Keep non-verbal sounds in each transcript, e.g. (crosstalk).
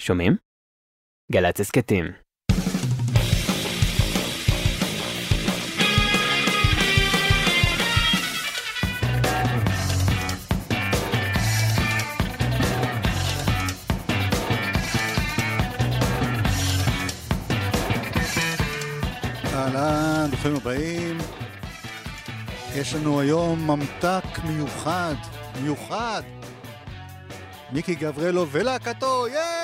שומעים? גל"צ הסכתים. אהלן, ברוכים הבאים. יש לנו היום ממתק מיוחד, מיוחד. מיקי גברלו ולהקתו, יאה!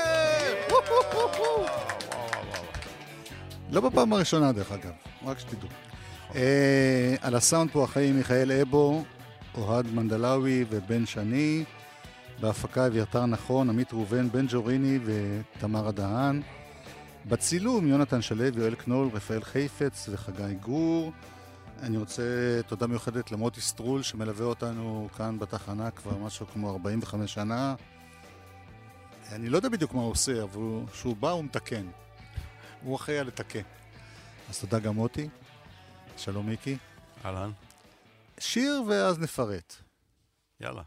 לא בפעם הראשונה דרך אגב, רק שתדעו. אה, על הסאונד פה החיים מיכאל אבו, אוהד מנדלאוי ובן שני. בהפקה אביתר נכון, עמית ראובן, בן ג'וריני ותמר הדהן. בצילום יונתן שלו, יואל קנול, רפאל חיפץ וחגי גור. אני רוצה תודה מיוחדת למוטי סטרול שמלווה אותנו כאן בתחנה כבר משהו כמו 45 שנה. אני לא יודע בדיוק מה הוא עושה, אבל כשהוא בא הוא מתקן. הוא אחראי על התקן. אז תודה גם מוטי. שלום מיקי. אהלן, שיר ואז נפרט. יאללה.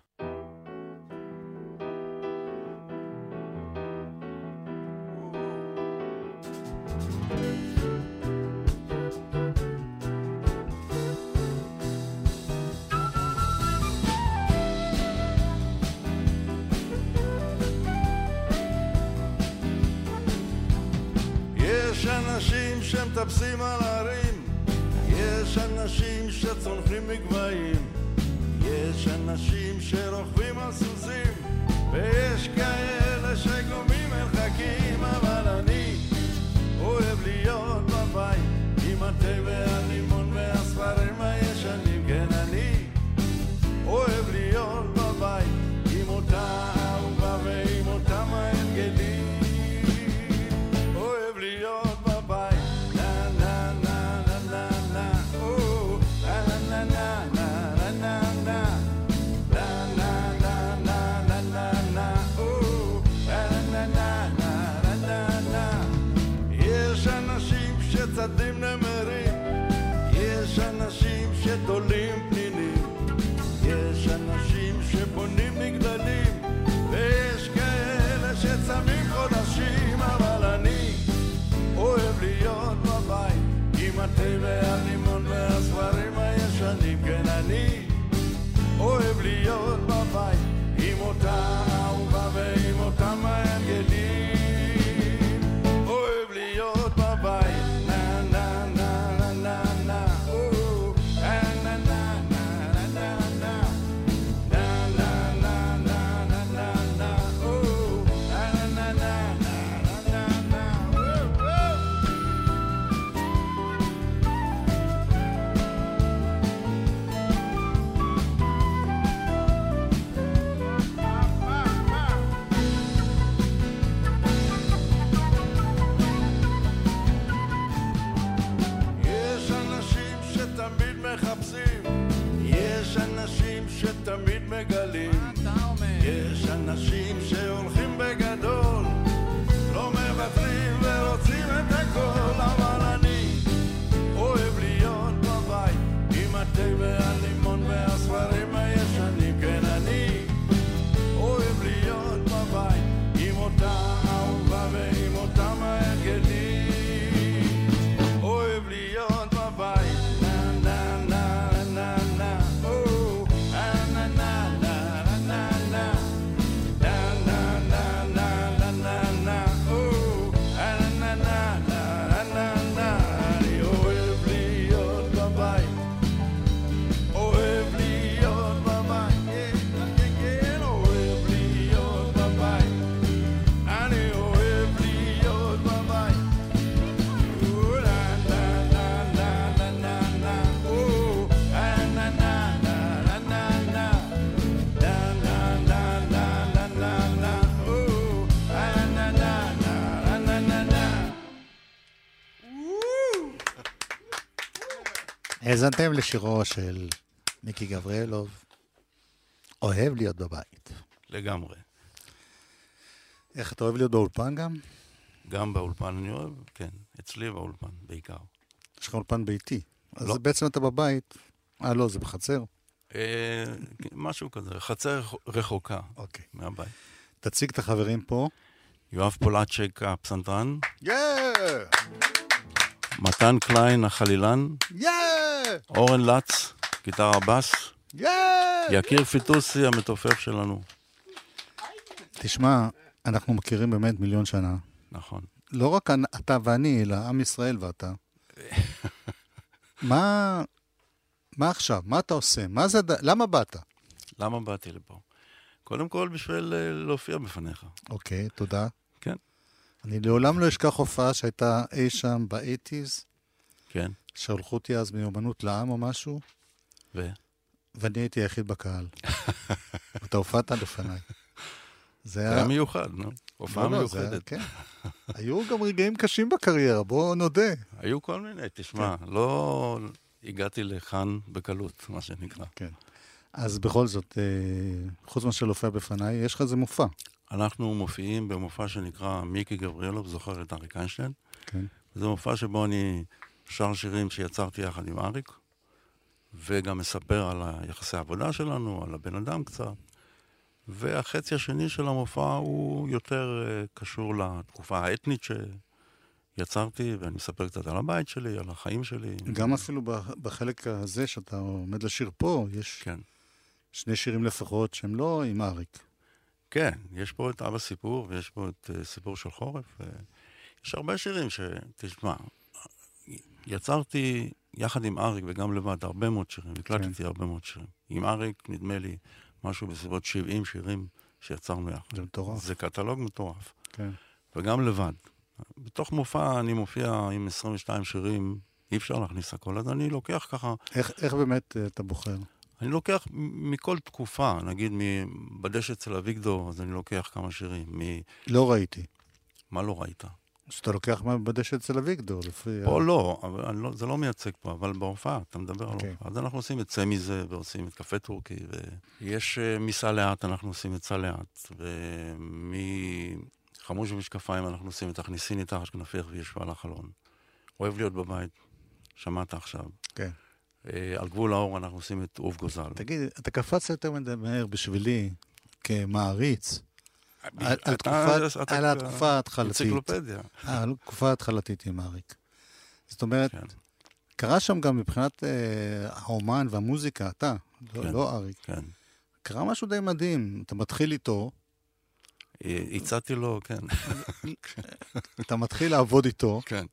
האזנתם לשירו של מיקי גבריאלוב, אוהב להיות בבית. לגמרי. איך אתה אוהב להיות באולפן גם? גם באולפן אני אוהב, כן, אצלי באולפן בעיקר. יש לך אולפן ביתי. אז לא. בעצם אתה בבית. אה, לא, זה בחצר. אה, משהו כזה, חצר רחוקה אוקיי. מהבית. תציג את החברים פה. יואב פולצ'ק הפסנתרן, יא! מתן קליין החלילן, יא! אורן לץ, גיטרה בס, יא! יקיר פיטוסי המתופף שלנו. תשמע, אנחנו מכירים באמת מיליון שנה. נכון. לא רק אתה ואני, אלא עם ישראל ואתה. מה... מה עכשיו? מה אתה עושה? מה זה... למה באת? למה באתי לפה? קודם כל בשביל אה, להופיע בפניך. אוקיי, תודה. כן. אני לעולם לא אשכח הופעה שהייתה אי שם באייטיז, כן, שהלכו אותי אז מיומנות לעם או משהו, ו... ואני הייתי היחיד בקהל. (laughs) אתה הופעת לפניי. זה זה היה מיוחד, נו. הופעה לא, לא, היה- מיוחדת. כן. (laughs) היו גם רגעים קשים בקריירה, בואו נודה. היו כל מיני, תשמע, לא הגעתי לכאן בקלות, מה שנקרא. אז בכל זאת, אה, חוץ מאשר להופיע בפניי, יש לך איזה מופע. אנחנו מופיעים במופע שנקרא מיקי גבריאלוב, זוכר את אריק איינשטיין? כן. זה מופע שבו אני שר שירים שיצרתי יחד עם אריק, וגם מספר על היחסי העבודה שלנו, על הבן אדם קצת. והחצי השני של המופע הוא יותר uh, קשור לתקופה האתנית שיצרתי, ואני מספר קצת על הבית שלי, על החיים שלי. גם אפילו בחלק הזה שאתה עומד לשיר פה, יש כן. שני שירים לפחות שהם לא עם אריק. כן, יש פה את אבא סיפור, ויש פה את uh, סיפור של חורף. יש הרבה שירים ש... תשמע, יצרתי יחד עם אריק וגם לבד הרבה מאוד שירים, הקלטתי כן. הרבה מאוד שירים. עם אריק, נדמה לי, משהו בסביבות 70 שירים שיצרנו יחד. זה מטורף. זה קטלוג מטורף. כן. וגם לבד. בתוך מופע אני מופיע עם 22 שירים, אי אפשר להכניס הכל, אז אני לוקח ככה, איך, איך באמת אה, אתה בוחר? אני לוקח מכל תקופה, נגיד בדשא אצל אביגדור, אז אני לוקח כמה שירים. מ- לא ראיתי. מה לא ראית? שאתה לוקח מה בדשא אצל אביגדור, לפי... פה ה- לא, אבל לא, זה לא מייצג פה, אבל בהופעה, אתה מדבר על אוקיי. הופעה. אז אנחנו עושים את צא מזה, ועושים את קפה טורקי, ויש uh, מסע לאט, אנחנו עושים את סע לאט, ומחמוש ומשקפיים אנחנו עושים את הכניסיני תחת כנפיך וישבה על החלון. אוהב להיות בבית, שמעת עכשיו. כן. Uh, על גבול האור אנחנו עושים את אהוב גוזל. תגיד, אתה קפצת יותר מדי מהר בשבילי, כמעריץ, על- על אתה- תקופת- אתה- על התקופה ההתחלתית. אנציקלופדיה. אה, על התקופה ההתחלתית עם אריק. זאת אומרת, כן, קרה שם גם מבחינת אה, האומן והמוזיקה, אתה, לא, כן. לא אריק. כן. קרה משהו די מדהים, אתה מתחיל איתו, אה, הצעתי לו, כן. אתה מתחיל לעבוד איתו, כן.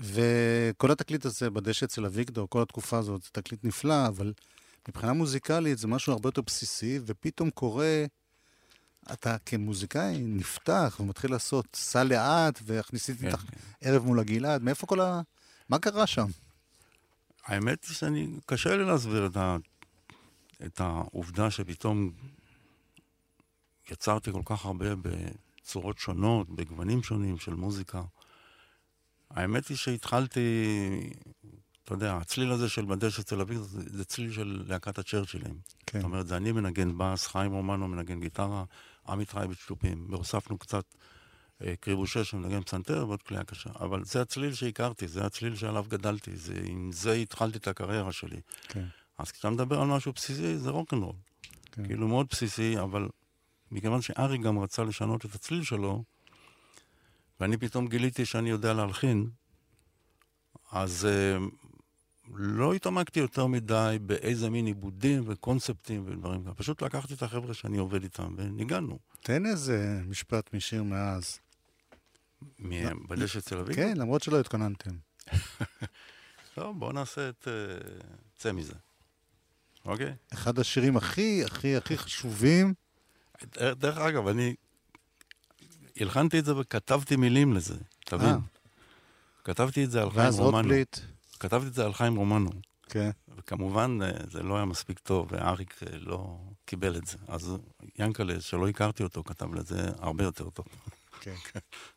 וכל התקליט הזה בדשא אצל אביגדור, כל התקופה הזאת, זה תקליט נפלא, אבל מבחינה מוזיקלית זה משהו הרבה יותר בסיסי, ופתאום קורה, אתה כמוזיקאי נפתח ומתחיל לעשות סע לאט, והכניסית כן, איתך כן. ערב מול הגלעד, מאיפה כל ה... מה קרה שם? האמת היא שאני, קשה לי להסביר את, ה, את העובדה שפתאום יצרתי כל כך הרבה בצורות שונות, בגוונים שונים של מוזיקה. האמת היא שהתחלתי, אתה יודע, הצליל הזה של בדשא תל אביב זה, זה צליל של להקת הצ'רצ'ילים. כן, זאת אומרת, זה אני מנגן בס, חיים רומנו מנגן גיטרה, עמית רייביץ' תופים, והוספנו קצת אה, קריבושה שמנגן פסנתר ועוד כלייה קשה. אבל זה הצליל שהכרתי, זה הצליל שעליו גדלתי, זה, עם זה התחלתי את הקריירה שלי. כן, אז כשאתה מדבר על משהו בסיסי, זה רוקנרול. כן. כאילו מאוד בסיסי, אבל מכיוון שארי גם רצה לשנות את הצליל שלו, ואני פתאום גיליתי שאני יודע להלחין, אז אה, לא התעמקתי יותר מדי באיזה מין עיבודים וקונספטים ודברים כאלה. פשוט לקחתי את החבר'ה שאני עובד איתם וניגענו. תן איזה משפט משיר מאז. מ- בדשא תל אביב? כן, למרות שלא התכוננתם. (laughs) טוב, בואו נעשה את... אה, צא מזה. אוקיי? אחד השירים הכי, הכי, הכי חשובים, דרך אגב, אני הלחנתי את זה וכתבתי מילים לזה, תבין. אה. כתבתי את זה על חיים ואז רומנו. רוטבליט, כתבתי את זה על חיים רומנו. כן, וכמובן, אה, זה לא היה מספיק טוב, ואריק אה, לא קיבל את זה. אז ינקלה, שלא הכרתי אותו, כתב לזה הרבה יותר טוב. כן. (laughs)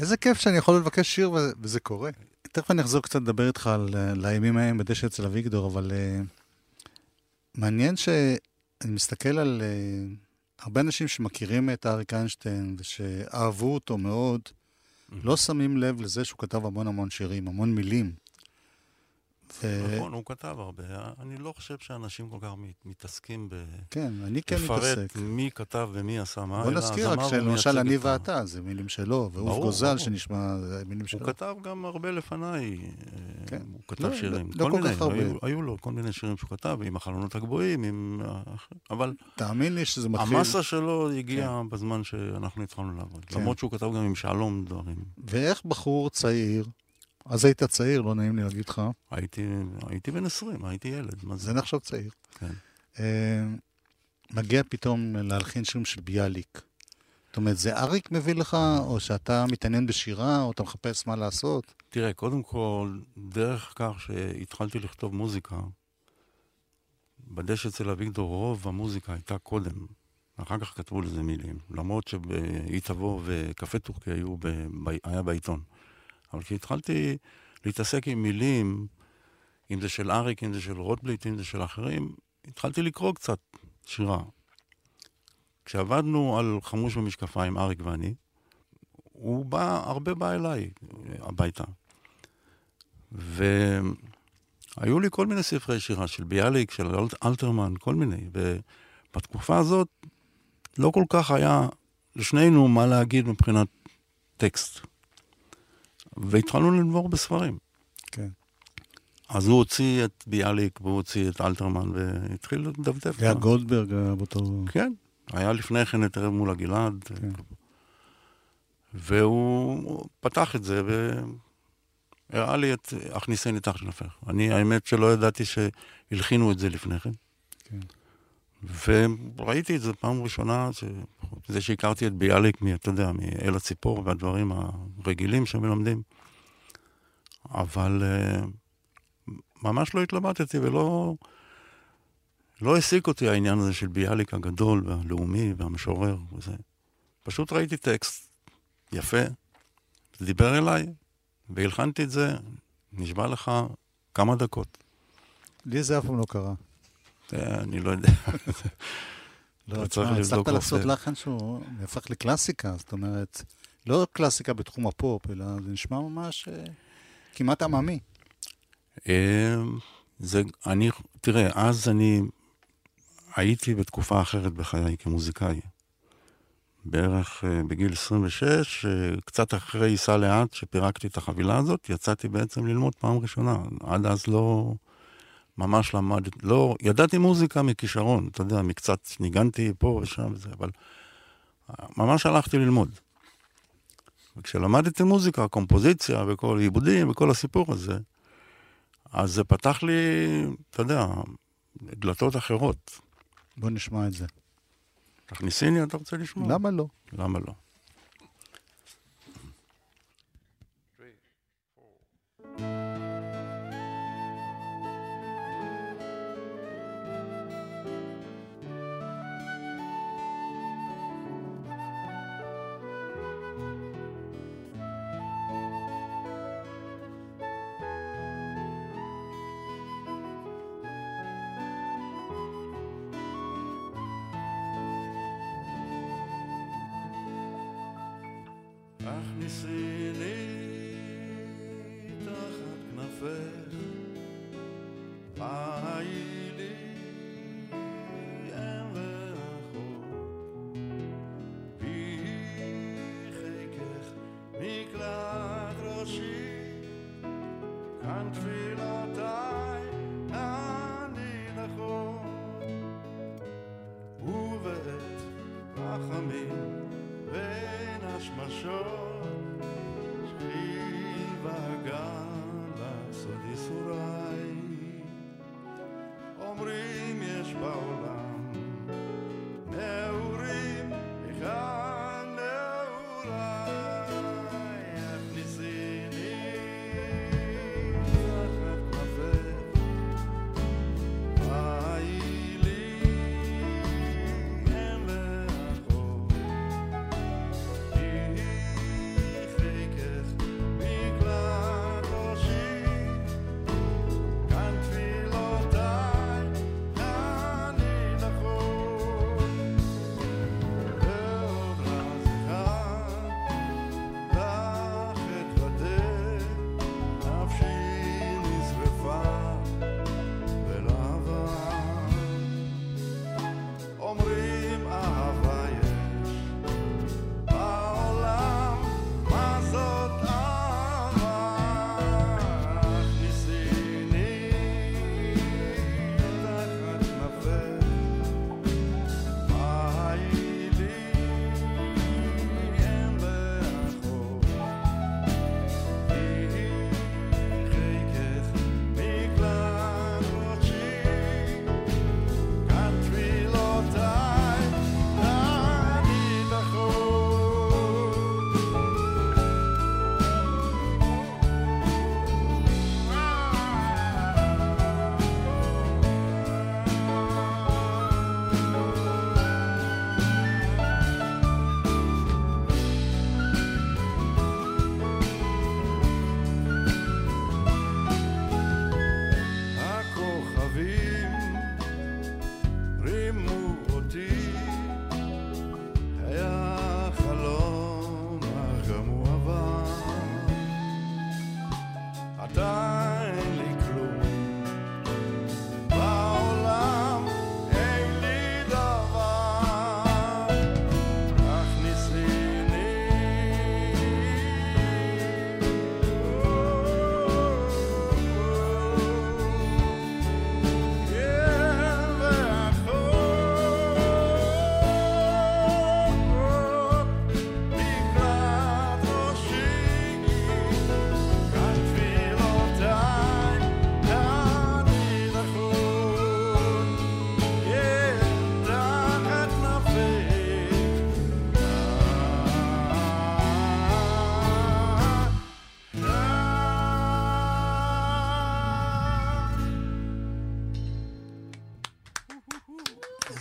איזה כיף שאני יכול לבקש שיר וזה קורה. תכף אני אחזור קצת לדבר איתך על, אה, על הימים ההם בדשא אצל אביגדור, אבל uh, מעניין שאני מסתכל על uh, הרבה אנשים שמכירים את אריק איינשטיין ושאהבו אותו מאוד, לא שמים לב לזה שהוא כתב המון המון שירים, המון מילים. ו... נכון, הוא כתב הרבה. אני לא חושב שאנשים כל כך מת- מתעסקים ב... כן, אני כן לפרט מתעסק. מי כתב ומי עשה מה, בוא נזכיר רק שלמשל אני ואתה, זה מילים שלו, ואוף גוזל. שנשמע, זה מילים שלו. הוא כתב גם הרבה לפניי, כן. כן. הוא כתב לא, שירים. לא- לא כל מיני, כך הרבה. היו, היו לו כל מיני שירים שהוא כתב, עם החלונות הגבוהים, עם... האחרים, אבל תאמין לי שזה מתחיל... המסה שלו הגיעה בזמן שאנחנו התחלנו לעבוד. כן. למרות שהוא כתב גם עם שלום דברים. ואיך בחור צעיר, אז היית צעיר, לא נעים לי להגיד לך, הייתי, הייתי בן 20, הייתי ילד, מה זה זה? נחשב צעיר. כן. אה, מגיע פתאום להלחין שירים של ביאליק. זאת אומרת, זה אריק מביא לך, או שאתה מתעניין בשירה, או אתה מחפש מה לעשות? תראה, קודם כל, דרך כך שהתחלתי לכתוב מוזיקה, בדשא אצל אביגדור רוב המוזיקה הייתה קודם, אחר כך כתבו לזה מילים, למרות שב"אי תבוא" ו"קפה טורקי" היו. ב... היה בעיתון. אבל כשהתחלתי להתעסק עם מילים, אם זה של אריק, אם זה של רוטבליט, אם זה של אחרים, התחלתי לקרוא קצת שירה. כשעבדנו על חמוש במשקפיים, אריק ואני, הוא בא, הרבה בא אליי הביתה. והיו לי כל מיני ספרי שירה של ביאליק, של אלט, אלתרמן, כל מיני. ובתקופה הזאת לא כל כך היה לשנינו מה להגיד מבחינת טקסט. והתחלנו לנבור בספרים. כן. אז הוא הוציא את ביאליק והוא הוציא את אלתרמן והתחיל לדפדף. לאה גולדברג היה באותו... כן, היה לפני כן את ערב מול הגלעד. כן. והוא פתח את זה והראה לי את הכניסני תחת שנפך. אני, האמת שלא ידעתי שהלחינו את זה לפני. כן. וראיתי את זה פעם ראשונה, ש... זה שהכרתי את ביאליק, מ- אתה יודע, מאל הציפור והדברים הרגילים שמלמדים. אבל uh, ממש לא התלבטתי ולא לא העסיק אותי העניין הזה של ביאליק הגדול והלאומי והמשורר וזה. פשוט ראיתי טקסט יפה, זה דיבר אליי, והלחנתי את זה, נשבע לך, כמה דקות. לי זה אף פעם לא קרה. אה, אני לא יודע. לא, תשמע, הצלחת לעשות. לחן שהוא נהפך לקלאסיקה, זאת אומרת, לא קלאסיקה בתחום הפופ, אלא זה נשמע ממש אה, כמעט עממי. אה, זה, אני, תראה, אז אני הייתי בתקופה אחרת בחיי כמוזיקאי. בערך אה, בגיל 26, אה, קצת אחרי סע לאט, שפירקתי את החבילה הזאת, יצאתי בעצם ללמוד פעם ראשונה. עד אז לא, ממש למדתי, לא, ידעתי מוזיקה מכישרון, אתה יודע, מקצת ניגנתי פה ושם וזה, אבל אה, ממש הלכתי ללמוד. וכשלמדתי מוזיקה, קומפוזיציה וכל עיבודים וכל הסיפור הזה, אז זה פתח לי, אתה יודע, דלתות אחרות. בוא נשמע את זה. תכניסיני, אתה רוצה לשמוע? למה לא? למה לא? הכניסיני תחת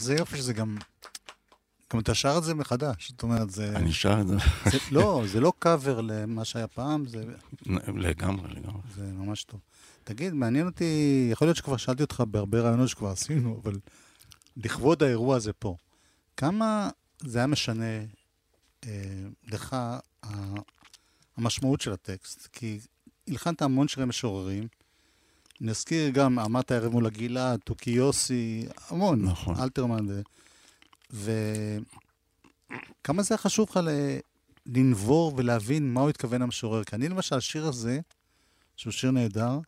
זה יופי שזה גם... גם אתה שר את זה מחדש. זאת אומרת, זה... אני שר את זה זה לא, זה לא קאבר למה שהיה פעם, זה, לגמרי, לגמרי. זה ממש טוב. תגיד, מעניין אותי, יכול להיות שכבר שאלתי אותך בהרבה רעיונות שכבר עשינו, אבל לכבוד האירוע הזה פה, כמה זה היה משנה אה, לך ה- המשמעות של הטקסט? כי הלחנת המון שירי משוררים. נזכיר גם, אמרת ערב מול הגלעד, תוכי יוסי, המון. נכון. אלתרמן. ו... וכמה זה היה חשוב לך. לנבור ולהבין מה הוא התכוון המשורר? כי אני למשל, השיר הזה, שהוא שיר נהדר,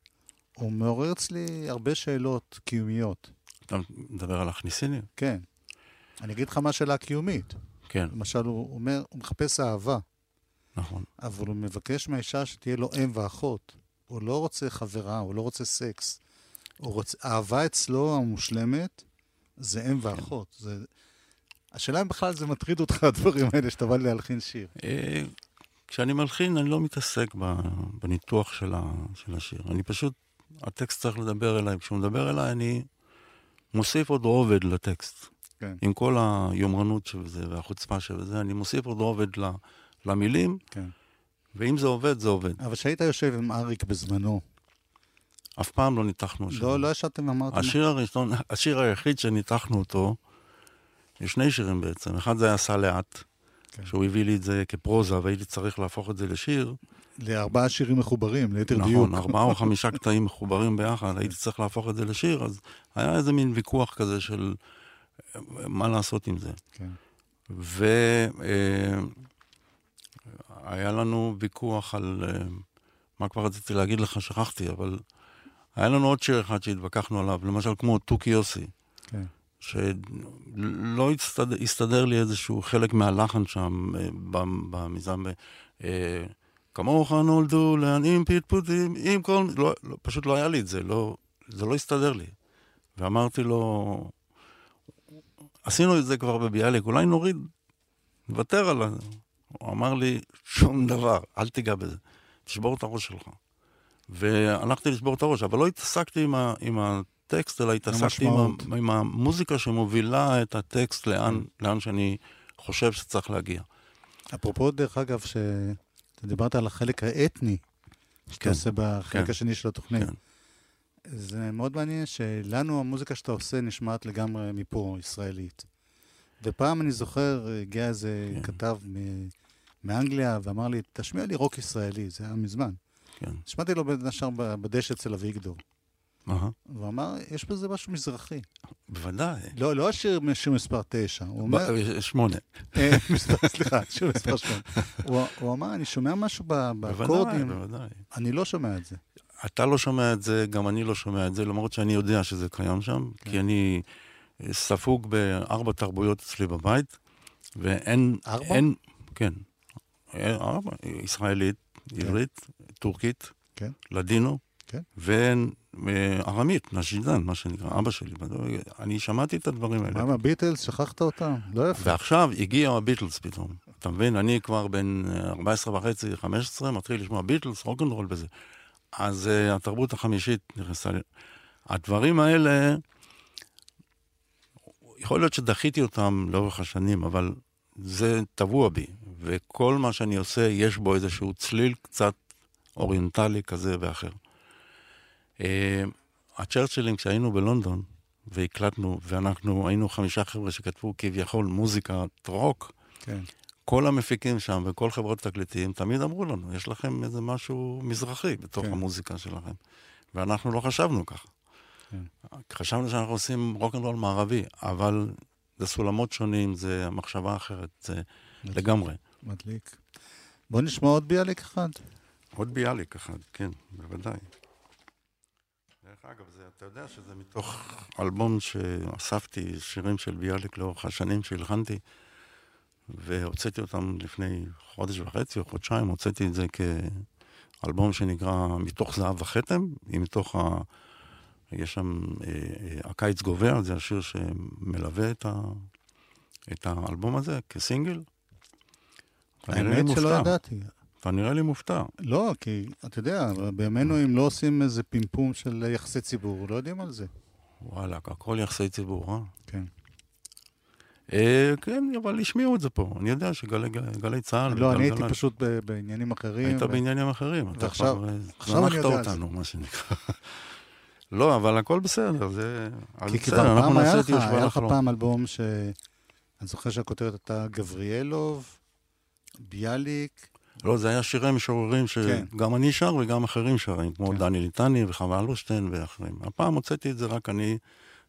הוא מעורר אצלי הרבה שאלות קיומיות. אתה מדבר על הכניסיני? כן. אני אגיד לך מה השאלה הקיומית. כן, למשל, הוא אומר, הוא מחפש אהבה, נכון. אבל הוא מבקש מהאישה שתהיה לו אם ואחות. הוא לא רוצה חברה, הוא לא רוצה סקס. הוא רוצה, אהבה אצלו המושלמת זה אם ואחות. זה... השאלה אם בכלל זה מטריד אותך, (laughs) הדברים האלה, שאתה בא להלחין שיר. אה, כשאני מלחין, אני לא מתעסק בניתוח של ה- של השיר. אני פשוט, הטקסט צריך לדבר אליי. כשהוא מדבר אליי, אני מוסיף עוד רובד לטקסט. כן. עם כל היומרנות שבזה והחוצפה שבזה, אני מוסיף עוד רובד ל- למילים, כן. ואם זה עובד, זה עובד. אבל כשהיית יושב עם אריק בזמנו, אף פעם לא ניתחנו שיר. לא, לא ישבתם ואמרתם... השיר הראשון, השיר היחיד שניתחנו אותו, יש שני שירים בעצם. אחד זה היה סע לאט, כן. שהוא הביא לי את זה כפרוזה, והייתי צריך להפוך את זה לשיר. לארבעה שירים מחוברים, ליתר דיוק. נכון, ארבעה או (laughs) חמישה קטעים מחוברים ביחד, הייתי צריך להפוך את זה לשיר, אז היה איזה מין ויכוח כזה של אה, מה לעשות עם זה. כן. והיה לנו ויכוח על, אה, מה כבר רציתי להגיד לך, שכחתי, אבל היה לנו עוד שיר אחד שהתווכחנו עליו, למשל כמו תוכי יוסי, כן. שלא הסתדר, הסתדר לי איזשהו חלק מהלחן שם, אה, במיזם, אה, כמוך נולדו לעניים פטפוטים, עם כל... לא, לא, פשוט לא היה לי את זה, לא, זה לא הסתדר לי. ואמרתי לו, עשינו את זה כבר בביאליק, אולי נוריד, נוותר על ה... הוא אמר לי, שום דבר, אל תיגע בזה, תשבור את הראש שלך. והלכתי לשבור את הראש, אבל לא התעסקתי עם, ה, עם הטקסט, אלא התעסקתי עם, המשמעות. עם המוזיקה שמובילה את הטקסט לאן, לאן שאני חושב שצריך להגיע. אפרופו, דרך אגב, שאתה דיברת על החלק האתני, שאתה כן, עושה בחלק כן. השני של התוכנית. כן. זה מאוד מעניין שלנו המוזיקה שאתה עושה נשמעת לגמרי מפה, ישראלית. ופעם אני זוכר, הגיע איזה כן. כתב מ- מאנגליה ואמר לי, תשמיע לי רוק ישראלי, זה היה מזמן. כן. שמעתי לו בין השאר בדשא אצל אביגדור. והוא אמר, יש בזה משהו מזרחי. בוודאי. לא, לא השיר שיר מספר תשע, הוא אומר, ב- שמונה. אה, (laughs) סליחה, שיר מספר שמונה. הוא- הוא אמר, אני שומע משהו ב- בוודאי, באקורדים, בוודאי. אני לא שומע את זה. אתה לא שומע את זה, גם אני לא שומע את זה, למרות שאני יודע שזה קיים שם, כן. כי אני אה, ספוג בארבע תרבויות אצלי בבית, ואין... ארבע? אין, כן. אה, ישראלית, עברית, טורקית, כן. לדינו, כן. וארמית, נשידן, מה שנקרא, אבא שלי. אני שמעתי את הדברים האלה. מה עם הביטלס? שכחת אותם? לא יפה. ועכשיו הגיעו הביטלס פתאום. אתה מבין? אני כבר בן אה, 14 וחצי, 15, מתחיל לשמוע ביטלס, רוקנרול וזה. אז uh, התרבות החמישית נכנסה. הדברים האלה, יכול להיות שדחיתי אותם לאורך השנים, אבל זה טבוע בי. וכל מה שאני עושה, יש בו איזשהו צליל קצת אוריינטלי כזה ואחר. Uh, הצ'רצ'ילים, כשהיינו בלונדון, והקלטנו, ואנחנו היינו חמישה חבר'ה שכתבו כביכול מוזיקת רוק, כן. כל המפיקים שם וכל חברות תקליטים תמיד אמרו לנו, יש לכם איזה משהו מזרחי בתוך כן. המוזיקה שלכם. ואנחנו לא חשבנו ככה. כן. חשבנו שאנחנו עושים רוקנרול מערבי, אבל זה סולמות שונים, זה מחשבה אחרת, זה לגמרי. מדליק. בוא נשמע עוד ביאליק אחד. עוד ביאליק אחד, כן, בוודאי. דרך אגב, זה, אתה יודע שזה מתוך אלבום שאספתי שירים של ביאליק לאורך השנים שהלחנתי, והוצאתי אותם לפני חודש וחצי או חודשיים, הוצאתי את זה כאלבום שנקרא מתוך זהב וכתם, היא מתוך ה... יש שם, אה, אה, הקיץ גובר, זה השיר שמלווה את, ה... את האלבום הזה כסינגל. האמת שלא. ידעתי. אתה נראה לי מופתע. לא, כי אתה יודע, בימינו אם לא עושים איזה פמפום של יחסי ציבור, לא יודעים על זה. וואלה, הכל יחסי ציבור, אה? כן. אה, כן, אבל השמיעו את זה פה. אני יודע שגלי גלי צה"ל... לא, אני הייתי פשוט ב- בעניינים אחרים. היית ו- בעניינים אחרים. ועכשיו- אה, עכשיו אני זנחת יודע על זה. אותנו, מה שנקרא. (laughs) לא, אבל הכל בסדר, זה... כי כבר פעם היה לך, היה לך לחלום. פעם אלבום ש... אני זוכר שהכותרת הייתה גבריאלוב, ביאליק, לא, זה היה שירי משוררים כן. שגם אני שר וגם אחרים שרים, כמו כן. דני ליטני וחווה אלברשטיין ואחרים. הפעם הוצאתי את זה רק אני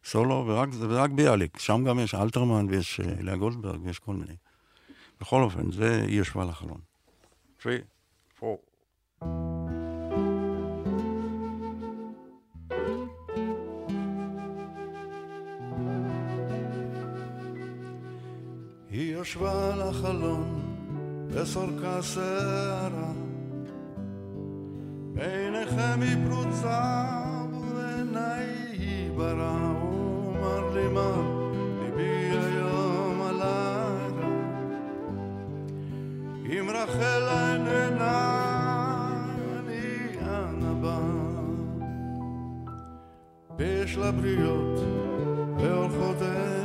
סולו, ורק, זה רק ביאליק. שם גם יש אלתרמן ויש לאה גולדברג ויש כל מיני. בכל אופן, זה היא ישבה על החלון. 3, 4. היא ישבה על החלון וסורקה שערה בעיניכם היא פרוצה ובעיניי היא ברא הוא אמר לי מה ליבי היום הלילה אם רחל איננה אני אנה בא ויש לה בריות והולכות רכיל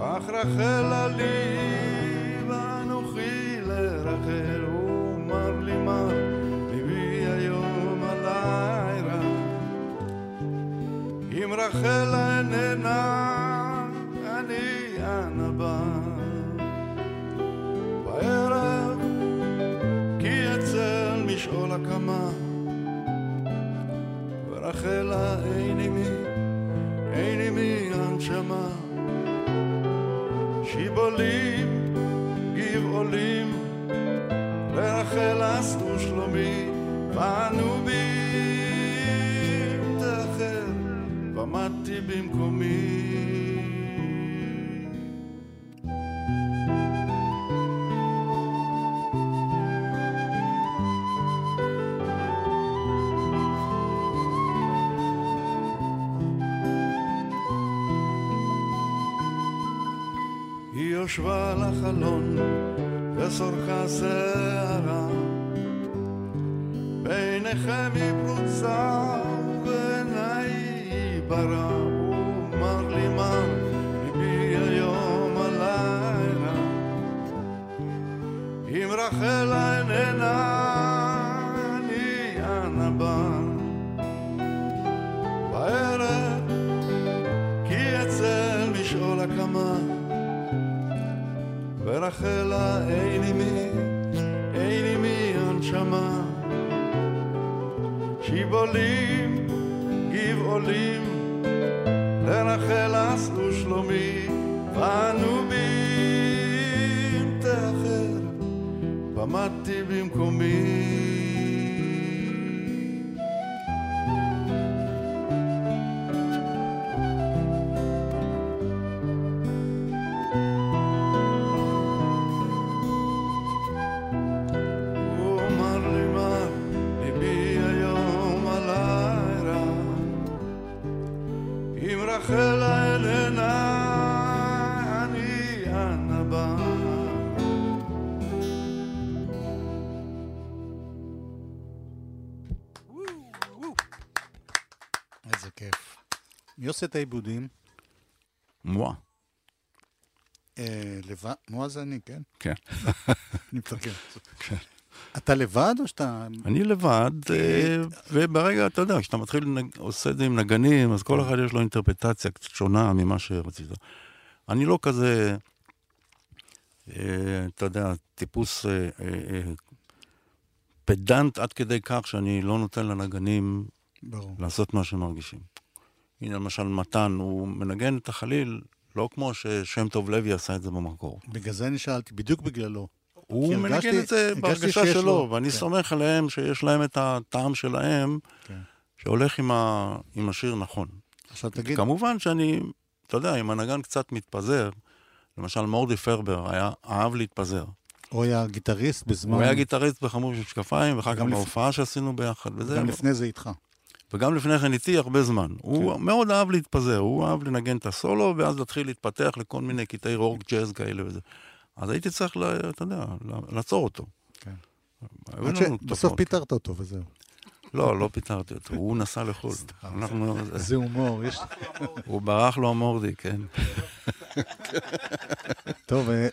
אך רחל לי ואנוכי לרחל הוא אמר לי מה ליבי היום הלילה אם רחל איננה אני אנה בא בערב כי אצל משעול הקמה ורחלה אין עימי אין עימי הנשמה שיבולים, גבעולים, לרחל עשו שלומי, באנו בים תאחר, ועמדתי במקומי. יושבה על החלון וסורקה שערה. בעיניכם היא פרוצה מי עושה את העיבודים? מואה. אה, לבד? מו זה אני, כן? כן. (laughs) אני מתרגם. כן. אתה לבד או שאתה... אני לבד, אה, וברגע, אתה יודע, כשאתה מתחיל, עושה את זה עם נגנים, אז כל אחד יש לו אינטרפטציה קצת שונה ממה שרצית. אני לא כזה, אה, אתה יודע, טיפוס פדנט עד כדי כך שאני לא נותן לנגנים. לעשות מה שהם מרגישים. הנה, למשל, מתן, הוא מנגן את החליל לא כמו ששם טוב לוי עשה את זה במקור. בגלל זה אני שאלתי, בדיוק בגללו. הוא מנגן הרגשתי- את זה בהרגשה שלו, לו, ואני כן. סומך עליהם שיש להם את הטעם שלהם, כן. שהולך עם, ה... עם השיר נכון. עכשיו תגיד, כמובן שאני, אתה יודע, אם הנגן קצת מתפזר, למשל מורדי פרבר היה, אהב להתפזר. הוא היה גיטריסט בזמן... הוא היה גיטריסט בחמור של משקפיים, ואחר כך גם לפ- בהופעה שעשינו ביחד, וזה... גם לפני זה איתך. וגם לפני כן איתי הרבה זמן. הוא מאוד אהב להתפזר, הוא אהב לנגן את הסולו, ואז להתחיל להתפתח לכל מיני קטעי רוק ג'אז כאלה וזה. אז הייתי צריך, ל- אתה יודע, לעצור אותו. כן. עד שבסוף. פיטרת אותו וזהו. לא, לא פיטרתי אותו, הוא נסע לחו"ל. זה הומור. הוא ברח לו המורדי, כן. טוב, אה,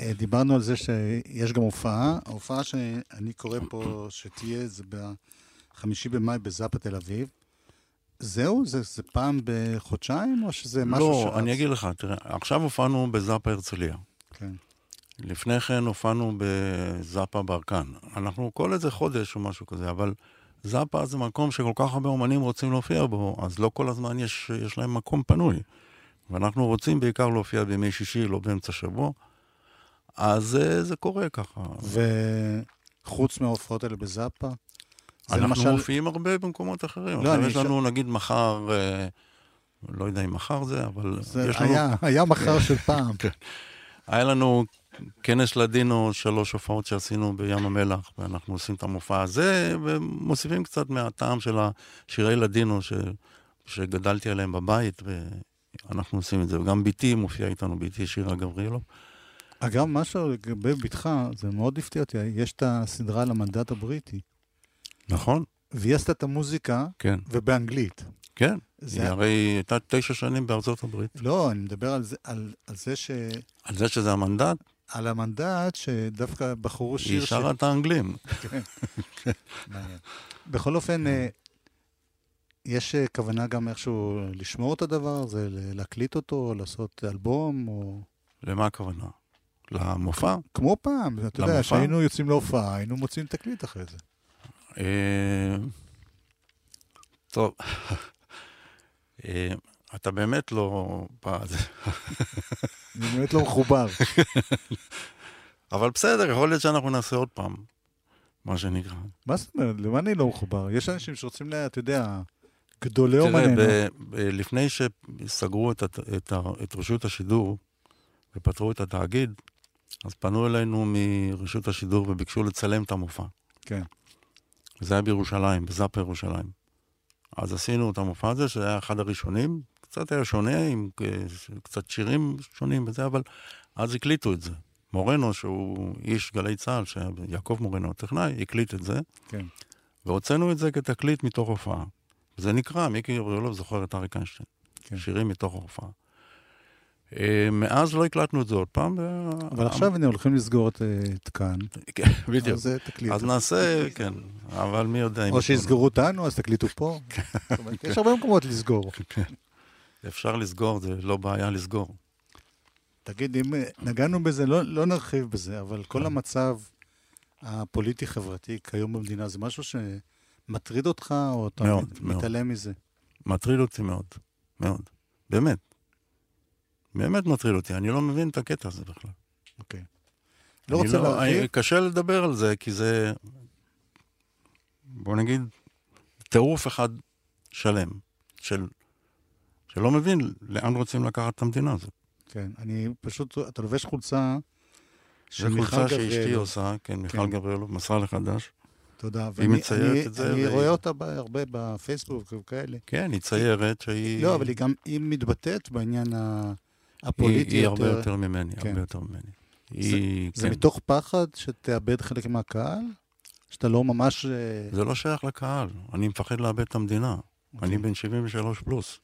אה, דיברנו על זה שיש גם הופעה. ההופעה שאני קורא פה שתהיה, זה בחמישי במאי בזאפה תל אביב. זהו? זה, זה פעם בחודשיים, או שזה משהו לא, שרץ? אני אגיד לך, תראה, עכשיו הופענו בזאפה הרצליה. כן. לפני כן הופענו בזאפה ברקן. אנחנו כל איזה חודש או משהו כזה, אבל זאפה זה מקום שכל כך הרבה אומנים רוצים להופיע בו, אז לא כל הזמן יש, יש להם מקום פנוי. ואנחנו רוצים בעיקר להופיע בימי שישי, לא באמצע שבוע. אז אה, זה קורה ככה. וחוץ מההופעות האלה בזאפה? אנחנו למשל- מופיעים הרבה במקומות אחרים. לא, יש ש- לנו, נגיד, מחר, אה, לא יודע אם מחר זה, אבל זה יש לנו... היה, היה מחר של פעם. היה לנו כנס לדינו, שלוש הופעות שעשינו בים המלח, ואנחנו עושים את המופע הזה, ומוסיפים קצת מהטעם של השירי לדינו ש... שגדלתי עליהם בבית, ואנחנו עושים את זה. וגם בתי מופיעה איתנו, בתי שירה גבריאלוב. אגב, משהו לגבי בתך, זה מאוד הפתיע אותי, יש את הסדרה על המנדט הבריטי, נכון? והיא עשתה את המוזיקה, כן. ובאנגלית. כן. זה- היא הרי הייתה תשע שנים בארצות הברית. לא, אני מדבר על זה, על, על זה ש... על זה שזה המנדט, על המנדט, שדווקא בחרו שיר היא שרה את האנגלים. מעניין. בכל אופן, אה, יש אה, כוונה גם איכשהו לשמור את הדבר הזה, להקליט אותו, לעשות אלבום, או... למה הכוונה? למופע? כמו פעם, אתה יודע? כשהיינו יוצאים להופעה, היינו מוצאים תקליט אחרי זה. אה, טוב, אה, אתה באמת לא... אני באמת לא מחובר. אבל בסדר, יכול להיות שאנחנו נעשה עוד פעם, מה שנקרא. מה זאת אומרת? למה אני לא מחובר? יש אנשים שרוצים, אתה יודע, גדולי תראה, אומנינו. ב- לפני שסגרו את רשות השידור ופתרו את התאגיד, אז פנו אלינו מרשות השידור וביקשו לצלם את המופע. כן. זה היה בירושלים, בזאפה ירושלים. אז עשינו את המופע הזה, שהיה אחד הראשונים, קצת היה שונה, עם קצת שירים שונים וזה, אבל אז הקליטו את זה. מורנו, שהוא איש גלי צה"ל, יעקב מורנו, הטכנאי, הקליט את זה, כן. והוצאנו את זה כתקליט מתוך הופעה. זה נקרא, מיקי גבריאלוב זוכר את אריק איינשטיין. כן. שירים מתוך ההופעה. אה, מאז לא הקלטנו את זה עוד פעם. אבל עכשיו הנה הולכים לסגור את, אה, כאן, כן, בדיוק. אז אה, תקליטו. אז נעשה, כן, אבל מי יודע אם... או שיסגרו אותנו, אז תקליטו פה. (laughs) אומרת, יש הרבה מקומות לסגור. (laughs) אפשר לסגור, זה לא בעיה לסגור. תגיד, אם נגענו בזה, לא, לא נרחיב בזה, אבל כל המצב הפוליטי-חברתי כיום במדינה, זה משהו שמטריד אותך, או אתה. מתעלם מזה? מטריד אותי מאוד, מאוד. באמת. באמת מטריד אותי, אני לא מבין את הקטע הזה בכלל. אוקיי. לא רוצה להרחיב, אני- קשה לדבר על זה, כי זה, בוא נגיד, טירוף אחד שלם, של, שלא מבין לאן רוצים לקחת את המדינה הזאת. כן, אני פשוט, אתה לובש חולצה של זו מיכל חולצה שאשתי גבריאלוב. עושה, כן, מיכל כן. גבריאלוב, מסרה לחדש. תודה. היא ואני- מציירת אני- את זה, אני והיא- רואה אותה הרבה בפייסבוק וכאלה. כן, היא ציירת שהיא... לא, אבל היא גם, היא מתבטאת בעניין ה- הפוליטי היא הרבה יותר. יותר ממני, כן. הרבה יותר ממני. היא, זה כן. מתוך פחד שתאבד חלק מהקהל? שאתה לא ממש... אה, זה לא שייך לקהל, אני מפחד לאבד את המדינה. אוקיי. אני בן 73 פלוס.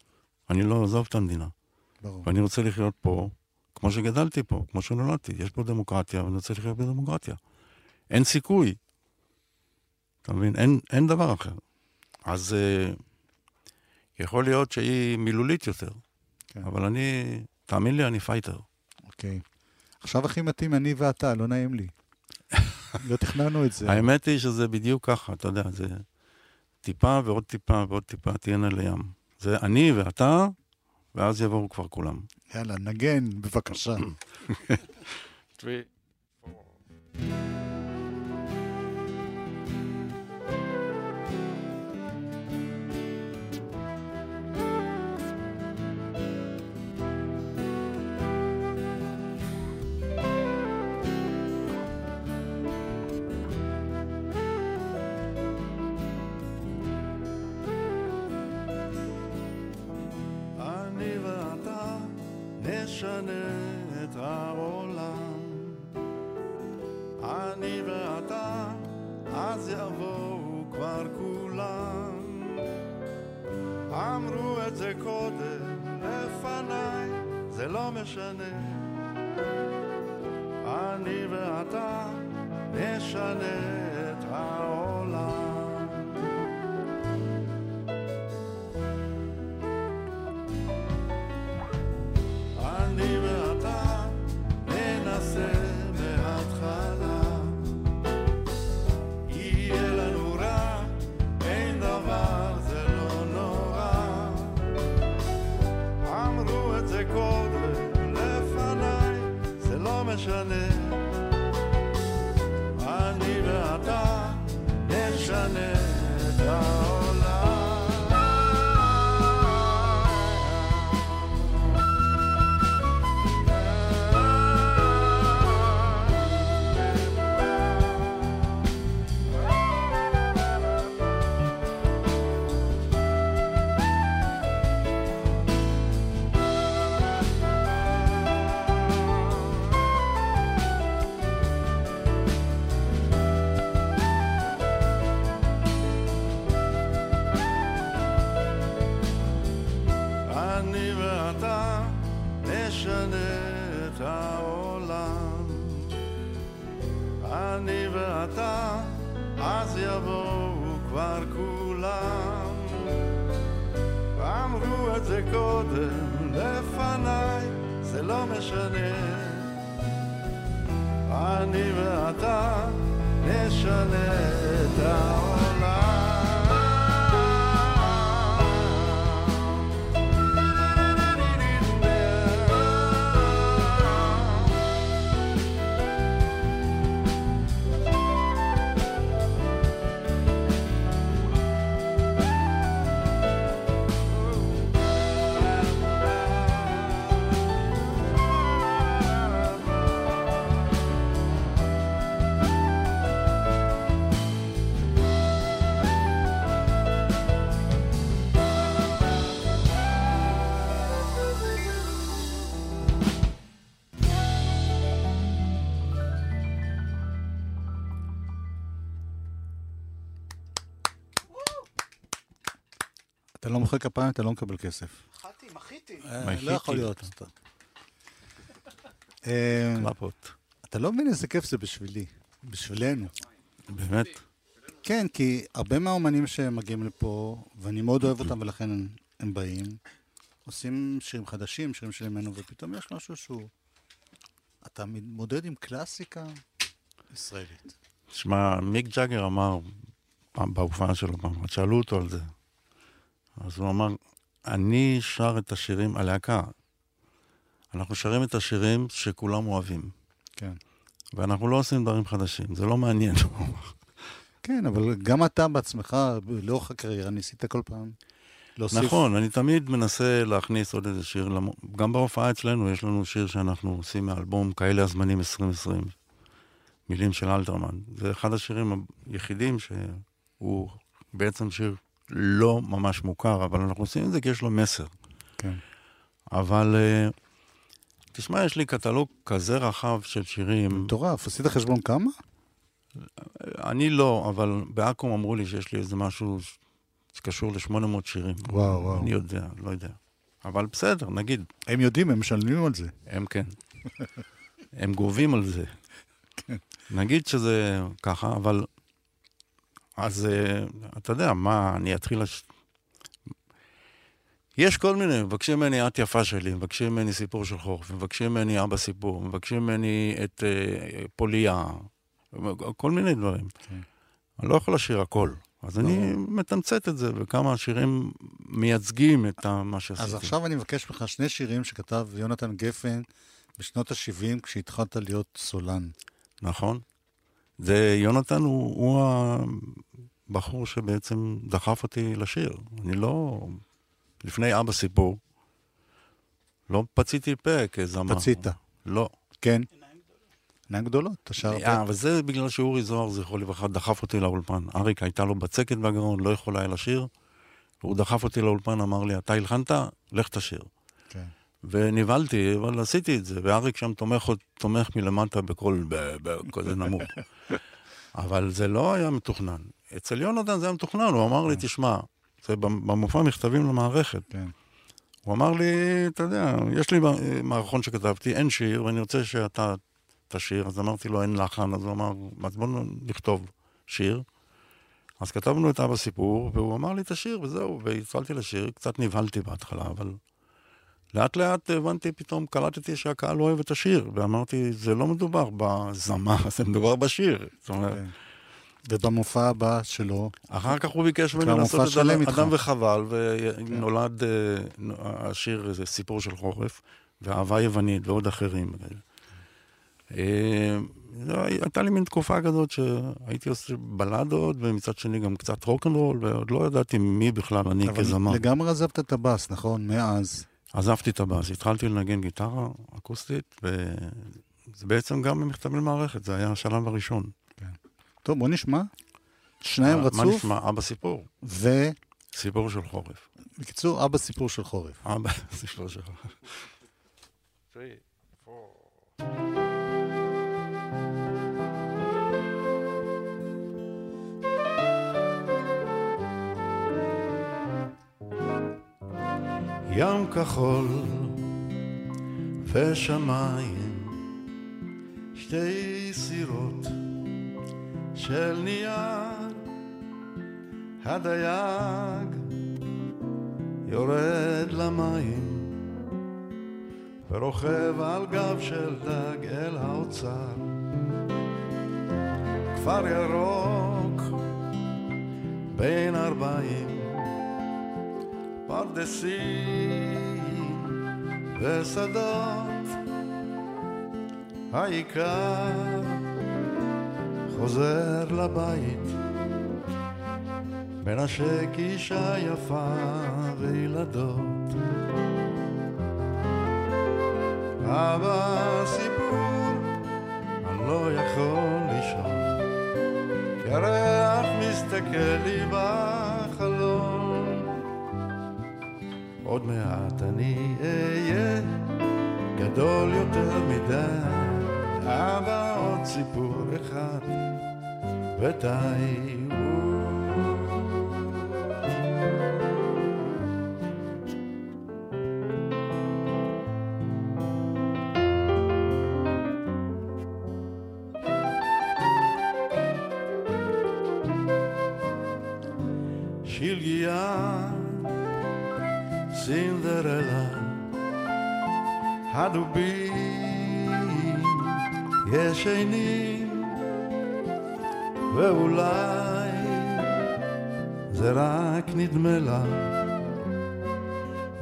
אני לא עוזב את המדינה. ברור. ואני רוצה לחיות פה כמו שגדלתי פה, כמו שנולדתי. יש פה דמוקרטיה, ואני רוצה לחיות בדמוקרטיה. אין סיכוי. אתה מבין? אין, אין דבר אחר. אז אה, יכול להיות שהיא מילולית יותר, כן. אבל אני, תאמין לי, אני fighter. אוקיי. עכשיו הכי מתאים אני ואתה, לא נעים לי. (laughs) לא תכננו את זה. האמת היא שזה בדיוק ככה, אתה יודע, זה טיפה ועוד טיפה ועוד טיפה תהיינה לים. זה אני ואתה, ואז יבואו כבר כולם. יאללה, נגן, בבקשה. (laughs) אני משנה. אני ואתה נשנה מוחא כפיים, אתה לא מקבל כסף. מחאתי, מחיתי. אה, מחיתי. לא יכול להיות. (laughs) אה, קלפות. אתה לא מבין איזה כיף זה בשבילי, בשבילנו. באמת? כן, כי הרבה מהאומנים שמגיעים לפה, ואני מאוד אוהב אותם ולכן הם, באים, עושים שירים חדשים, שירים של ימינו, ופתאום יש משהו שהוא... אתה מתמודד עם קלאסיקה ישראלית. תשמע, מיק ג'אגר אמר פעם בהופעה שלו פעם, שאלו אותו על זה. אז הוא אמר, אני שר את השירים, הלהקה, אנחנו שרים את השירים שכולם אוהבים, כן. ואנחנו לא עושים דברים חדשים, זה לא מעניין. כן, אבל גם אתה בעצמך, לאורך הקריירה, ניסית כל פעם להוסיף... נכון, אני תמיד מנסה להכניס עוד איזה שיר, גם בהופעה אצלנו יש לנו שיר שאנחנו עושים מאלבום כאלה הזמנים 2020, מילים של אלתרמן. זה אחד השירים היחידים שהוא בעצם שיר לא ממש מוכר, אבל אנחנו עושים את זה כי יש לו מסר. כן. אבל אה, תשמע, יש לי קטלוג כזה רחב של שירים. מטורף, עשית חשבון כמה? אני לא, אבל באקו"ם אמרו לי שיש לי איזה משהו שקשור ל-800 שירים. וואו, וואו. אני יודע, לא יודע. אבל בסדר, נגיד, הם יודעים, הם משלמים על זה. הם כן. הם גובים על זה. נגיד שזה ככה, אבל... אז אה, אתה יודע, מה, אני אתחיל... לש... יש כל מיני, מבקשים ממני את יפה שלי, מבקשים ממני סיפור של חורף, מבקשים ממני אבא סיפור, מבקשים ממני את אה, פוליה, כל מיני דברים. כן. אני לא יכול לשיר הכל. אז אני מתמצת את זה, וכמה שירים מייצגים את מה שעשיתי. אז עכשיו אני מבקש ממך שני שירים שכתב יונתן גפן בשנות ה-70, כשהתחלת להיות סולן. נכון. זה, יונתן הוא, הוא הבחור שבעצם דחף אותי לשיר. אני לא... לפני אבא סיפור, לא פציתי פה כזמר. פצית. לא. כן. עיניים גדולות, אתה שר... אה, אבל זה בגלל שאורי זוהר, זכרו לברכה, דחף אותי לאולפן. אריק הייתה לו בצקת בגרון, לא יכול היה לשיר. והוא דחף אותי לאולפן, אמר לי, אתה הלחנת? לך תשיר. כן. ונבהלתי, אבל עשיתי את זה, ואריק שם תומך, תומך מלמטה בקול כזה נמוך. (laughs) אבל זה לא היה מתוכנן. אצל יונתן זה היה מתוכנן, הוא אמר לי, תשמע, זה במופע מכתבים למערכת. כן. הוא אמר לי, אתה יודע, יש לי מערכון שכתבתי, אין שיר, ואני רוצה שאתה תשיר. אז אמרתי לו, אין לחן, אז הוא אמר, אז בוא נכתוב שיר. אז כתבנו את אבא סיפור, והוא אמר לי את השיר, וזהו, והצלתי לשיר. קצת נבהלתי בהתחלה, אבל לאט לאט הבנתי, פתאום קלטתי שהקהל אוהב את השיר, ואמרתי, זה לא מדובר בזמה, זה מדובר בשיר. זאת אומרת, כן. ובמופע הבא שלו, אחר כך הוא ביקש ממני לעשות את אדם. אדם וחבל, ונולד אה, השיר, זה סיפור של חורף, ואהבה יוונית ועוד אחרים. אה, זו הייתה לי מין תקופה כזאת שהייתי עושה בלדות, ומצד שני גם קצת רוקנרול, ועוד לא ידעתי מי בכלל אני אבל כזמר. לגמרי עזבת את הבאס, נכון? מאז. עזבתי את הבאס, התחלתי לנגן גיטרה אקוסטית, וזה בעצם גם במכתבים למערכת, זה היה השלב הראשון. טוב, בוא נשמע. שניים אה, מה רצוף, נשמע? אבא סיפור. ובקיצור, סיפור של חורף. אבא סיפור של חורף. אבא (laughs) סיפור של חורף. ים כחול ושמיים, שתי סירות של נייר, הדייג יורד למים ורוכב על גב של דג אל האוצר. כפר ירוק בין ארבעים פרדסים ושדות העיקר חוזר לבית. מנשק אישה יפה וילדות. אבא סיפור אני לא יכול לישון כי הריח מסתכל לי בחלום. עוד מעט אני אהיה גדול יותר מדי. אבא סיפור אחד ודי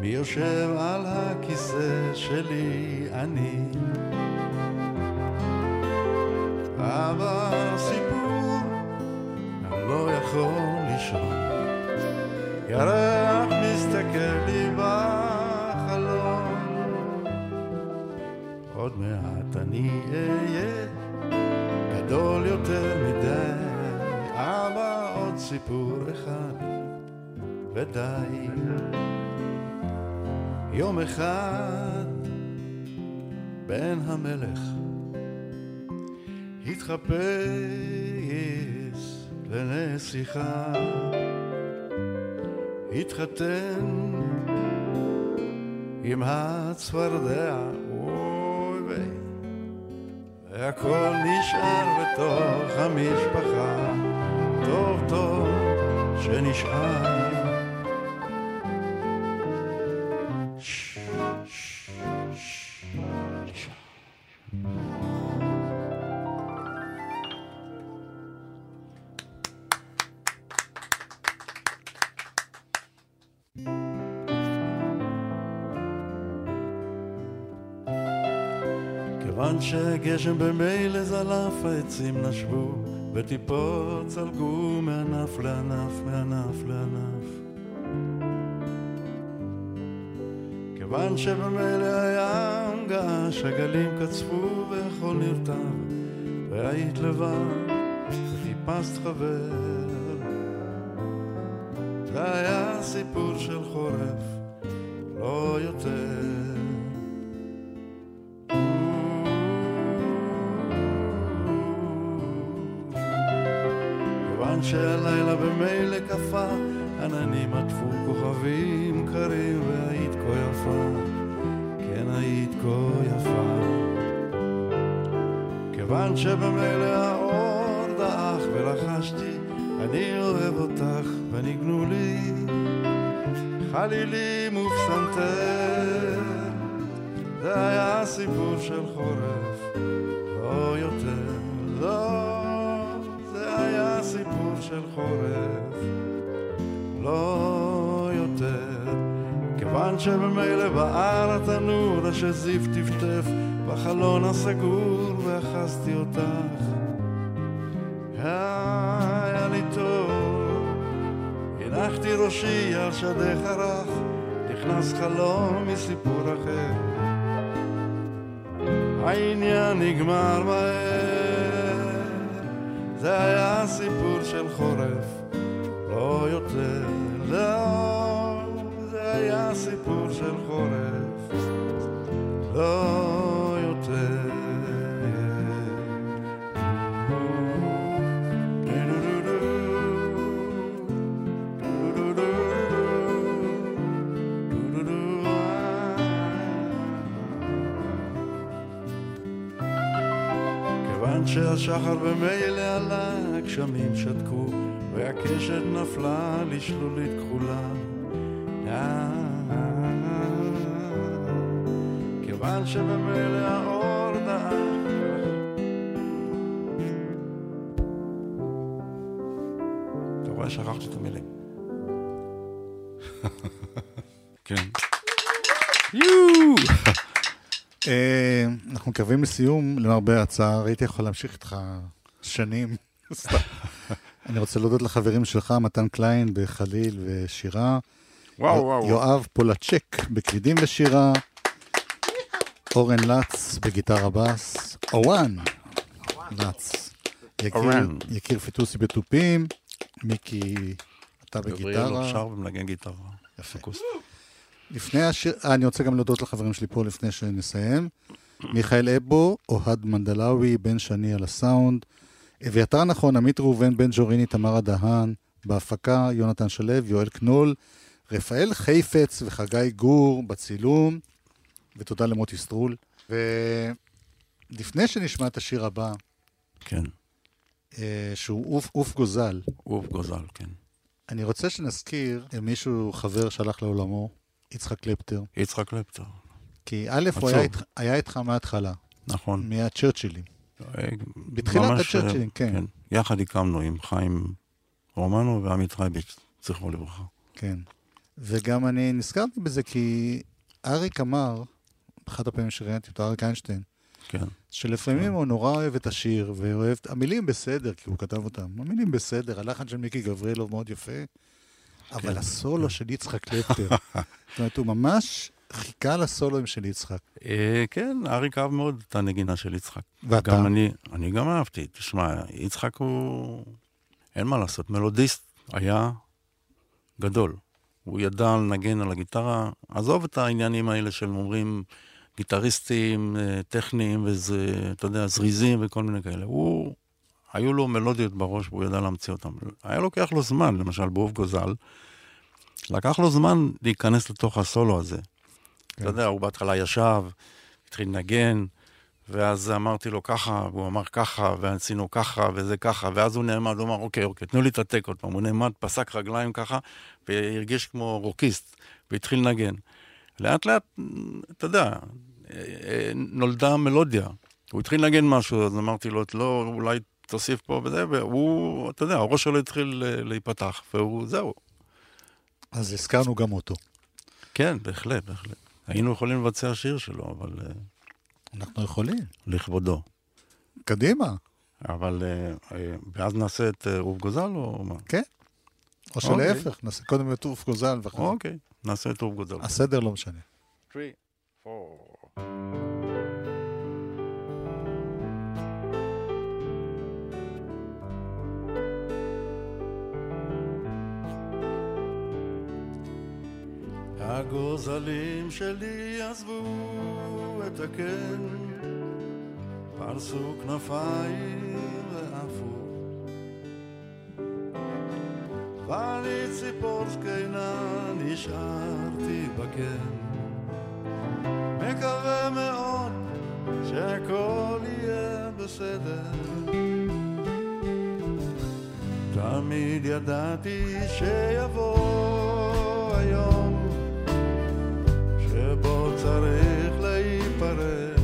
מי יושב על הכיסא שלי? אני. אבל סיפור אני לא יכול לישון. ירח מסתכל לי בחלום עוד מעט אני אהיה גדול יותר מדי אבא עוד סיפור אחד ודי יום אחד בן המלך התחפש לנסיכה התחתן עם הצפרדע, אוי ויי, והכל נשאר בתוך המשפחה, טוב טוב שנשאר. שהגשם במילא זלף, העצים נשבו, וטיפות צלגו מענף לענף, מענף לענף. כיוון שבמילא הים געש, הגלים קצפו והכל נרטב, והיית לבד, וחיפשת חבר. זה היה סיפור של חורף, לא יותר. שהלילה במילא קפא, עננים עטפו כוכבים קרים, והיית כה יפה, כן היית כה יפה. כיוון שבמילא האור דעך ולחשתי, אני אוהב אותך וניגנו לי חלילים ופסנתר. זה היה סיפור של חורף, סיפור של חורף, לא יותר. כיוון שבמילא בער התנור אשר זיו טפטף בחלון הסגור ואחזתי אותך. היה לי טוב, הנחתי ראשי על שדך הרך, נכנס חלום מסיפור אחר. העניין נגמר מהר, של חורף, לא יותר, לא, זה היה סיפור של חורף, לא יותר. כיוון שהשחר במילא עלה, הגשמים שתקו, והקשת נפלה לשלולית כחולה. אה, כיוון שבמילא האור דעך אתה רואה, שכחתי את המילים. (laughs) כן. אה, אנחנו מגיעים לסיום, למרבה הצער, הייתי יכול להמשיך איתך שנים. (laughs) אני רוצה להודות לחברים שלך, מתן קליין בחליל ושירה. וואו, וואו. יואב פולצ'ק בקלידים ושירה. אורן לץ בגיטרה בס. אורן לץ. יקיר, אורן. יקיר פיטוסי בתופים. מיקי, אתה גבריאלוב בגיטרה. שר ומנגן גיטרה. יפה. לפני השיר, אה, אני רוצה גם להודות לחברים שלי פה לפני שנסיים. מיכאל אבו, אוהד מנדלאווי, בן שני על הסאונד. אביתר נכון, עמית ראובן, בן ג'וריני, תמרה דהן. בהפקה, יונתן שלו, יואל קנול, רפאל חיפץ וחגי גור בצילום. ותודה למוטי סטרול. ולפני שנשמע את השיר הבא, כן. אה, שהוא עוף, עוף גוזל, עוף גוזל, כן. אני רוצה שנזכיר אה, מישהו, חבר שהלך לעולמו, יצחק קלפטר. יצחק קלפטר, כי א', הוא. היה, היה איתך מההתחלה, נכון. מהצ'רצ'ילים. אה, בתחילת ממש, הצ'רצ'ילים, כן. יחד הקמנו עם חיים רומנו ועמי טרייביץ', זכרו לברכה. כן. וגם אני נזכרתי בזה כי אריק אמר, באחת הפעמים שראיינתי אותו, אריק איינשטיין, כן. שלפעמים הוא נורא אוהב את השיר, ואוהב... המילים בסדר, כי הוא כתב אותם. המילים בסדר, הלחן של מיקי גבריאלוב מאוד יפה, אבל כן, הסולו של יצחק קלפטר, (laughs) זאת אומרת, הוא ממש חיכה לסולואים של יצחק. אה, כן, אריק אהב מאוד את הנגינה של יצחק. ואתה? גם אני, אני גם אהבתי. תשמע, יצחק הוא... אין מה לעשות, מלודיסט היה גדול. הוא ידע לנגן על הגיטרה. עזוב את העניינים האלה של אומרים גיטריסטים, אה, טכניים, וזה, אתה יודע, זריזים וכל מיני כאלה. הוא, היו לו מלודיות בראש והוא ידע להמציא אותן. היה לוקח לו זמן, למשל באוף גוזל, לקח לו זמן להיכנס לתוך הסולו הזה. אתה יודע, הוא בהתחלה ישב, התחיל לנגן, ואז אמרתי לו ככה, והוא אמר ככה, ועשינו ככה, וזה ככה, ואז הוא נעמד, הוא אמר, אוקיי, אוקיי, תנו לי את הטק עוד פעם. הוא נעמד, פסק רגליים ככה, והרגיש כמו רוקיסט, והתחיל לנגן. לאט לאט, אתה יודע, אה, אה, נולדה מלודיה. הוא התחיל לנגן משהו, אז אמרתי לו, לא, אולי תוסיף פה וזה, והוא, אתה יודע, הראש שלו התחיל אה, להיפתח, והוא, זהו. אז הזכרנו גם אותו. כן, בהחלט, בהחלט. היינו יכולים לבצע שיר שלו, אבל uh, אנחנו יכולים. לכבודו. קדימה. אבל uh, uh, ואז נעשה את אוף גוזל או מה? כן. או אוקיי. שלהפך, נעשה קודם את עוף גוזל ואחרי זה. אוקיי, נעשה את אוף גוזל. הסדר לא משנה. Three, four. הגוזלים שלי עזבו את הקן, פרסו כנפיים ועפו. ואני ציפור זקנה נשארתי בקן, מקווה מאוד שהכל יהיה בסדר. תמיד ידעתי שיבוא היום צריך להיפרד.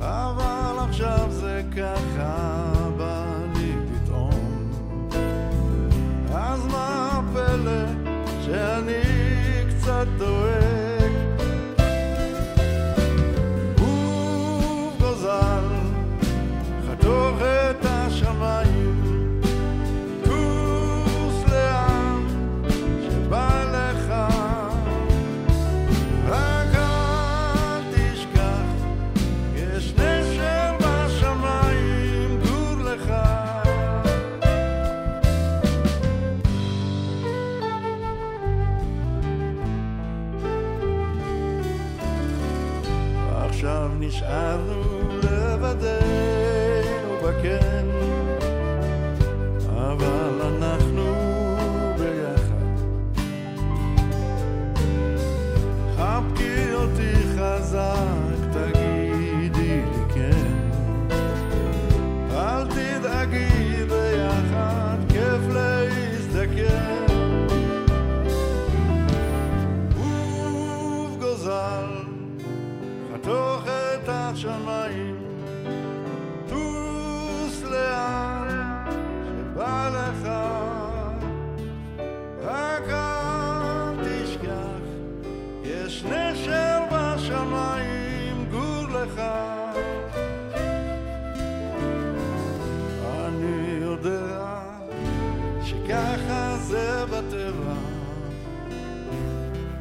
אבל עכשיו זה ככה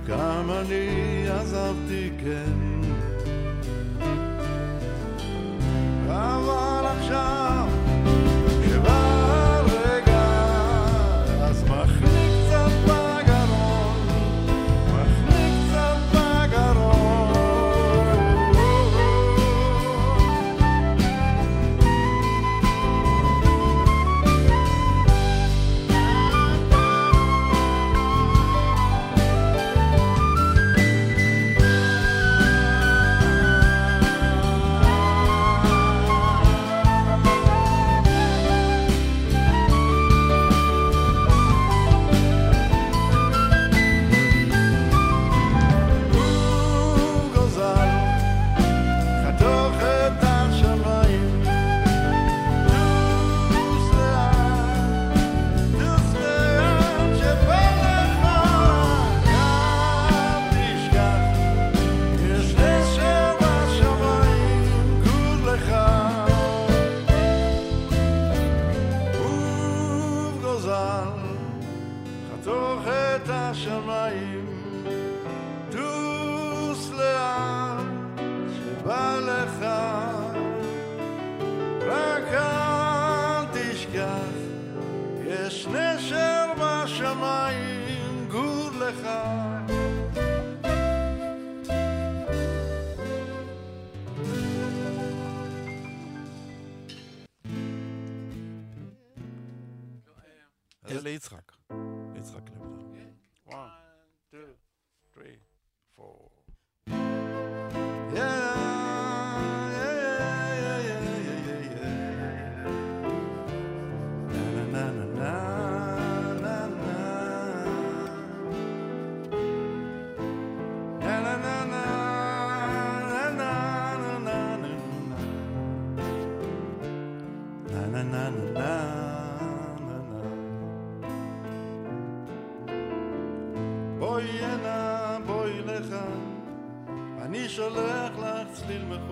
גם אני עזבתי כן.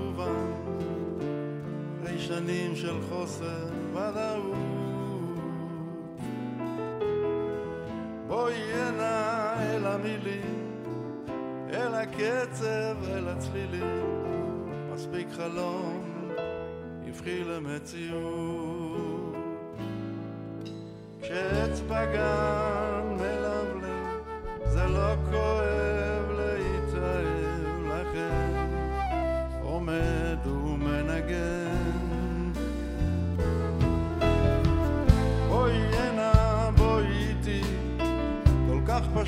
כמובן, לשנים של חוסר ודאות. בואי הנה אל המילים, אל הקצב, אל הצלילים, מספיק חלום, הבחי למציאות. כשעץ פגע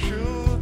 true.